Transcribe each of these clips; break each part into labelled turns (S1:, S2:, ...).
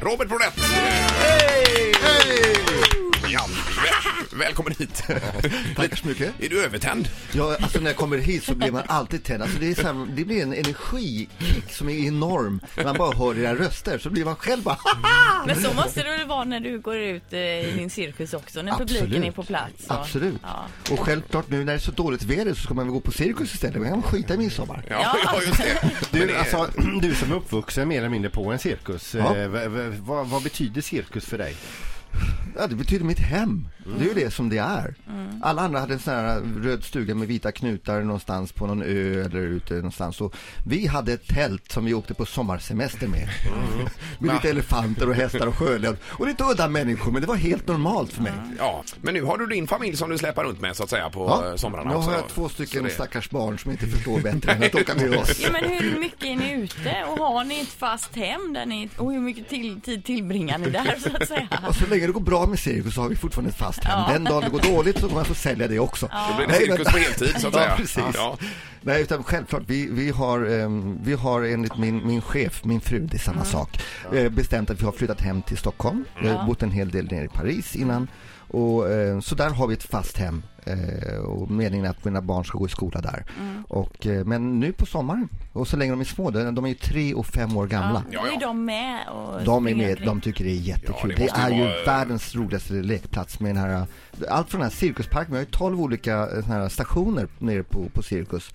S1: Robert Brodett. Ja, väl, välkommen hit.
S2: Tack så mycket.
S1: Är du övertänd?
S2: Ja, alltså när jag kommer hit så blir man alltid tänd. Alltså det, är så här, det blir en energikick som är enorm. När man bara hör era röster så blir man själv bara
S3: Men så måste det väl vara när du går ut eh, i din cirkus också, när publiken
S2: Absolut.
S3: är på plats. och-
S2: Absolut.
S3: Ja.
S2: Och självklart nu när det är så dåligt väder så ska man väl gå på cirkus istället. Man kan skita i midsommar.
S1: Ja, ja just det. Men
S4: Du,
S1: det
S4: alltså, du som är uppvuxen mer eller mindre på en cirkus.
S2: Ja.
S4: Eh, vad, vad betyder cirkus för dig?
S2: Ja, det betyder mitt hem. Det är ju det som det är.
S3: Mm.
S2: Alla andra hade en sån här röd stuga med vita knutar någonstans på någon ö eller ute någonstans. Och vi hade ett tält som vi åkte på sommarsemester med. med lite elefanter och hästar och sjölejon. Och lite udda människor, men det var helt normalt för mig.
S1: Ja, men nu har du din familj som du släpar runt med så att säga på
S2: Ja,
S1: ja. somrarna
S2: nu har jag två stycken
S1: det-
S2: stackars barn som inte förstår bättre än att åka med oss.
S3: Ja, men hur mycket är ni ute och har ni ett fast hem där ni, och hur mycket till, tid tillbringar ni där så att säga?
S2: Och så länge det går bra med cirkus så har vi fortfarande ett fast hem.
S3: Ja.
S2: Den dagen det går dåligt så kommer jag få sälja det också.
S1: Då blir det
S2: Nej,
S1: cirkus
S2: men-
S1: på heltid så att
S2: Ja,
S1: säga.
S2: precis.
S1: Ja.
S2: Nej, utan självklart, vi, vi, har, ehm, vi har enligt min, min chef, min fru, det är samma sak, eh, bestämt att vi har flyttat hem till Stockholm. Vi har
S3: Ja.
S2: bott en hel del nere i Paris innan. Och, eh, så där har vi ett fast hem. Eh, och meningen är att mina barn ska gå i skola där. Och, eh, men nu på sommaren, och så länge de är små, de är ju tre och fem år gamla.
S1: Ja, ja.
S3: är de med och
S2: De är med, de tycker det är jättekul.
S1: Ja, det
S2: det, är ju
S1: vara-
S2: världens roligaste lekplats med den här, allt från den här cirkusparken, vi har ju 12 olika eh, här stationer nere på, på Cirkus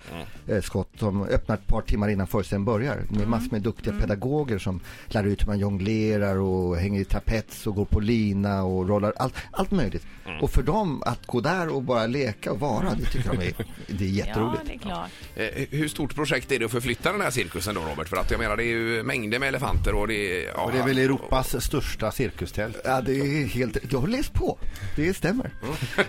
S2: eh, Skott som öppnar ett par timmar innan föreställningen börjar. Med massor med duktiga pedagoger som lär ut hur man jonglerar och hänger i trapets och går på lina och rollar, allt, allt möjligt. Och för dem att gå där och bara leka och vara, det tycker de är, det är
S3: Ja,
S2: jätteroligt.
S3: det är klart.
S1: Eh, Hur stort projekt är det att förflytta den här cirkusen då Robert? För att jag menar det är ju mängder med elefanter och det är... Ja,
S4: Och det är väl Europas största cirkustält?
S2: Ja, det är helt... Jag har läst på. Det stämmer.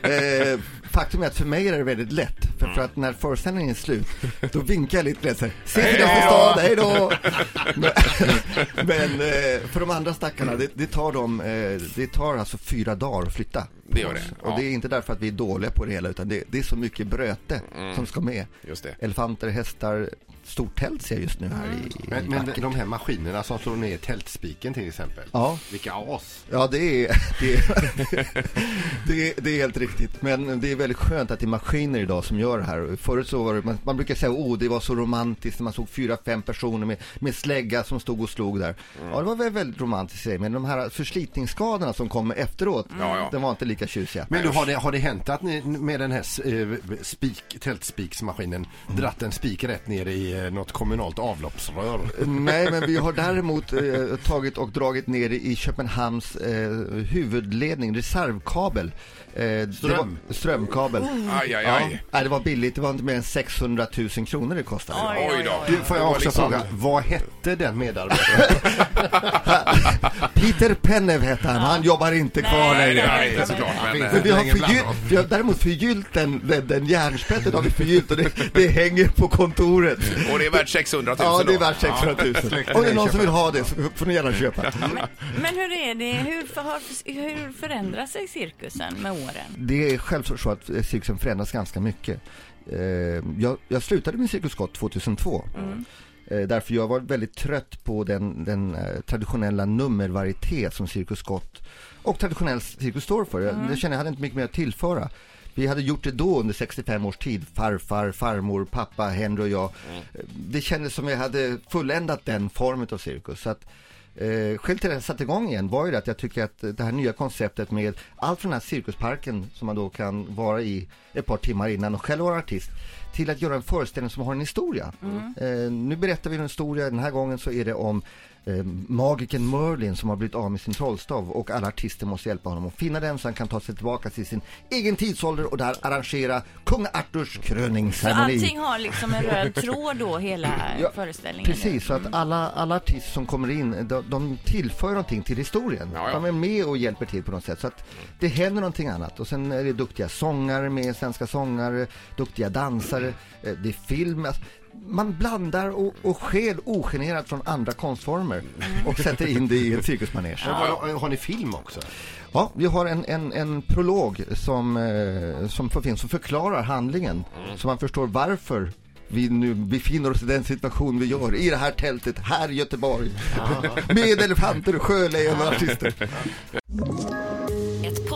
S2: Eh, faktum är att för mig är det väldigt lätt. För, för att när föreställningen är slut, då vinkar jag lite lätt så här, Ses i nästa stad, hej då! Men, men eh, för de andra stackarna, det, det, tar dem, eh, det tar alltså fyra dagar att flytta.
S1: Det gör det,
S2: Och
S1: ja.
S2: det är inte därför att vi är dåliga på det hela, utan det, det är så mycket bröte som ska med.
S1: Just det.
S2: Elefanter, hästar, stort tält ser jag just nu här i, i
S4: Men, men de här maskinerna som slår ner tältspiken till exempel.
S2: Ja.
S4: Vilka as!
S2: Ja, det är, det, är, det, är, det är helt riktigt. Men det är väldigt skönt att det är maskiner idag som gör det här. Förut så var det, man, man brukar säga oh, det var så romantiskt när man såg fyra, fem personer med, med slägga som stod och slog där. Ja, det var väl väldigt romantiskt i sig. Men de här förslitningsskadorna som kommer efteråt,
S1: Ja, ja.
S2: de var inte lika tjusiga.
S4: Men du, har, det, har det hänt att ni med den här eh, spik, tältspiksmaskinen dratt en spik rätt ner i eh, något kommunalt avloppsrör?
S2: Nej, men vi har däremot eh, tagit och dragit ner i Köpenhamns eh, huvudledning, reservkabel. Eh, det
S4: Ström.
S2: Var, strömkabel.
S1: Aj, aj,
S2: Ja,
S1: aj.
S2: nej, det var billigt. Det var inte mer än 600 000 kronor det kostade.
S3: Oj,
S1: Oj då.
S4: Du, får jag också
S1: liksom-
S4: fråga, vad hette den medarbetaren?
S2: Peter Pennev hette han. Han jobbar inte kvar
S3: Nej,
S2: längre.
S1: Nej, inte såklart. Men,
S2: Men
S1: eh,
S2: vi har, förgyll, vi har däremot förgyllt den, den, den järnspettet har vi förgyllt och det, det hänger på kontoret.
S1: och det är värt 600 000
S2: Ja, det är värt 600 000.
S4: släkten
S2: Om det är någon som vill ha det så får ni gärna köpa.
S3: Men hur är det, hur, för, hur förändrar sig cirkusen med åren?
S2: Det är självklart så att eh, cirkusen förändras ganska mycket. Eh, Jag, jag slutade med Cirkus Scott 2002. Eh, Därför jag var väldigt trött på den, den eh, traditionella nummervarieté som Cirkus Scott och traditionell cirkus står för. Jag, jag känner jag hade inte mycket mer att tillföra. Vi hade gjort det då under 65 års tid. Farfar, farmor, pappa, Henry och jag. Eh, Det kändes som jag hade fulländat den formen av cirkus. Så att, Eh, skälet till att jag satte igång igen var ju det att jag tycker att det här nya konceptet med allt från den här cirkusparken som man då kan vara i ett par timmar innan och själv vara artist till att göra en föreställning som har en historia. Eh, nu berättar vi en historia, den här gången så är det om eh, magiken Merlin som har blivit av med sin trollstav och alla artister måste hjälpa honom att finna den så han kan ta sig tillbaka till sin egen tidsålder och där arrangera kung Arturs
S3: Så
S2: kröningsceremoni.
S3: allting har liksom en röd tråd då, hela
S2: Ja,
S3: föreställningen?
S2: Precis, så att alla, alla artister som kommer in, de, de tillför någonting till historien.
S1: Ja, ja.
S2: De är med och hjälper till på något sätt. Så att det händer någonting annat. Och sen är det duktiga sångare med svenska sångare, duktiga dansare, eh, det är film. Alltså, Man blandar och, och skäl ogenerat från andra konstformer och sätter in det i ett cirkusmanege.
S4: Har, har ni film också?
S2: Ja, vi har en, en, en prolog som, eh, som finns som förklarar handlingen. Så man förstår varför vi nu befinner oss i den situation vi gör i det här tältet här i Göteborg. Med elefanter, sjölejon och artister.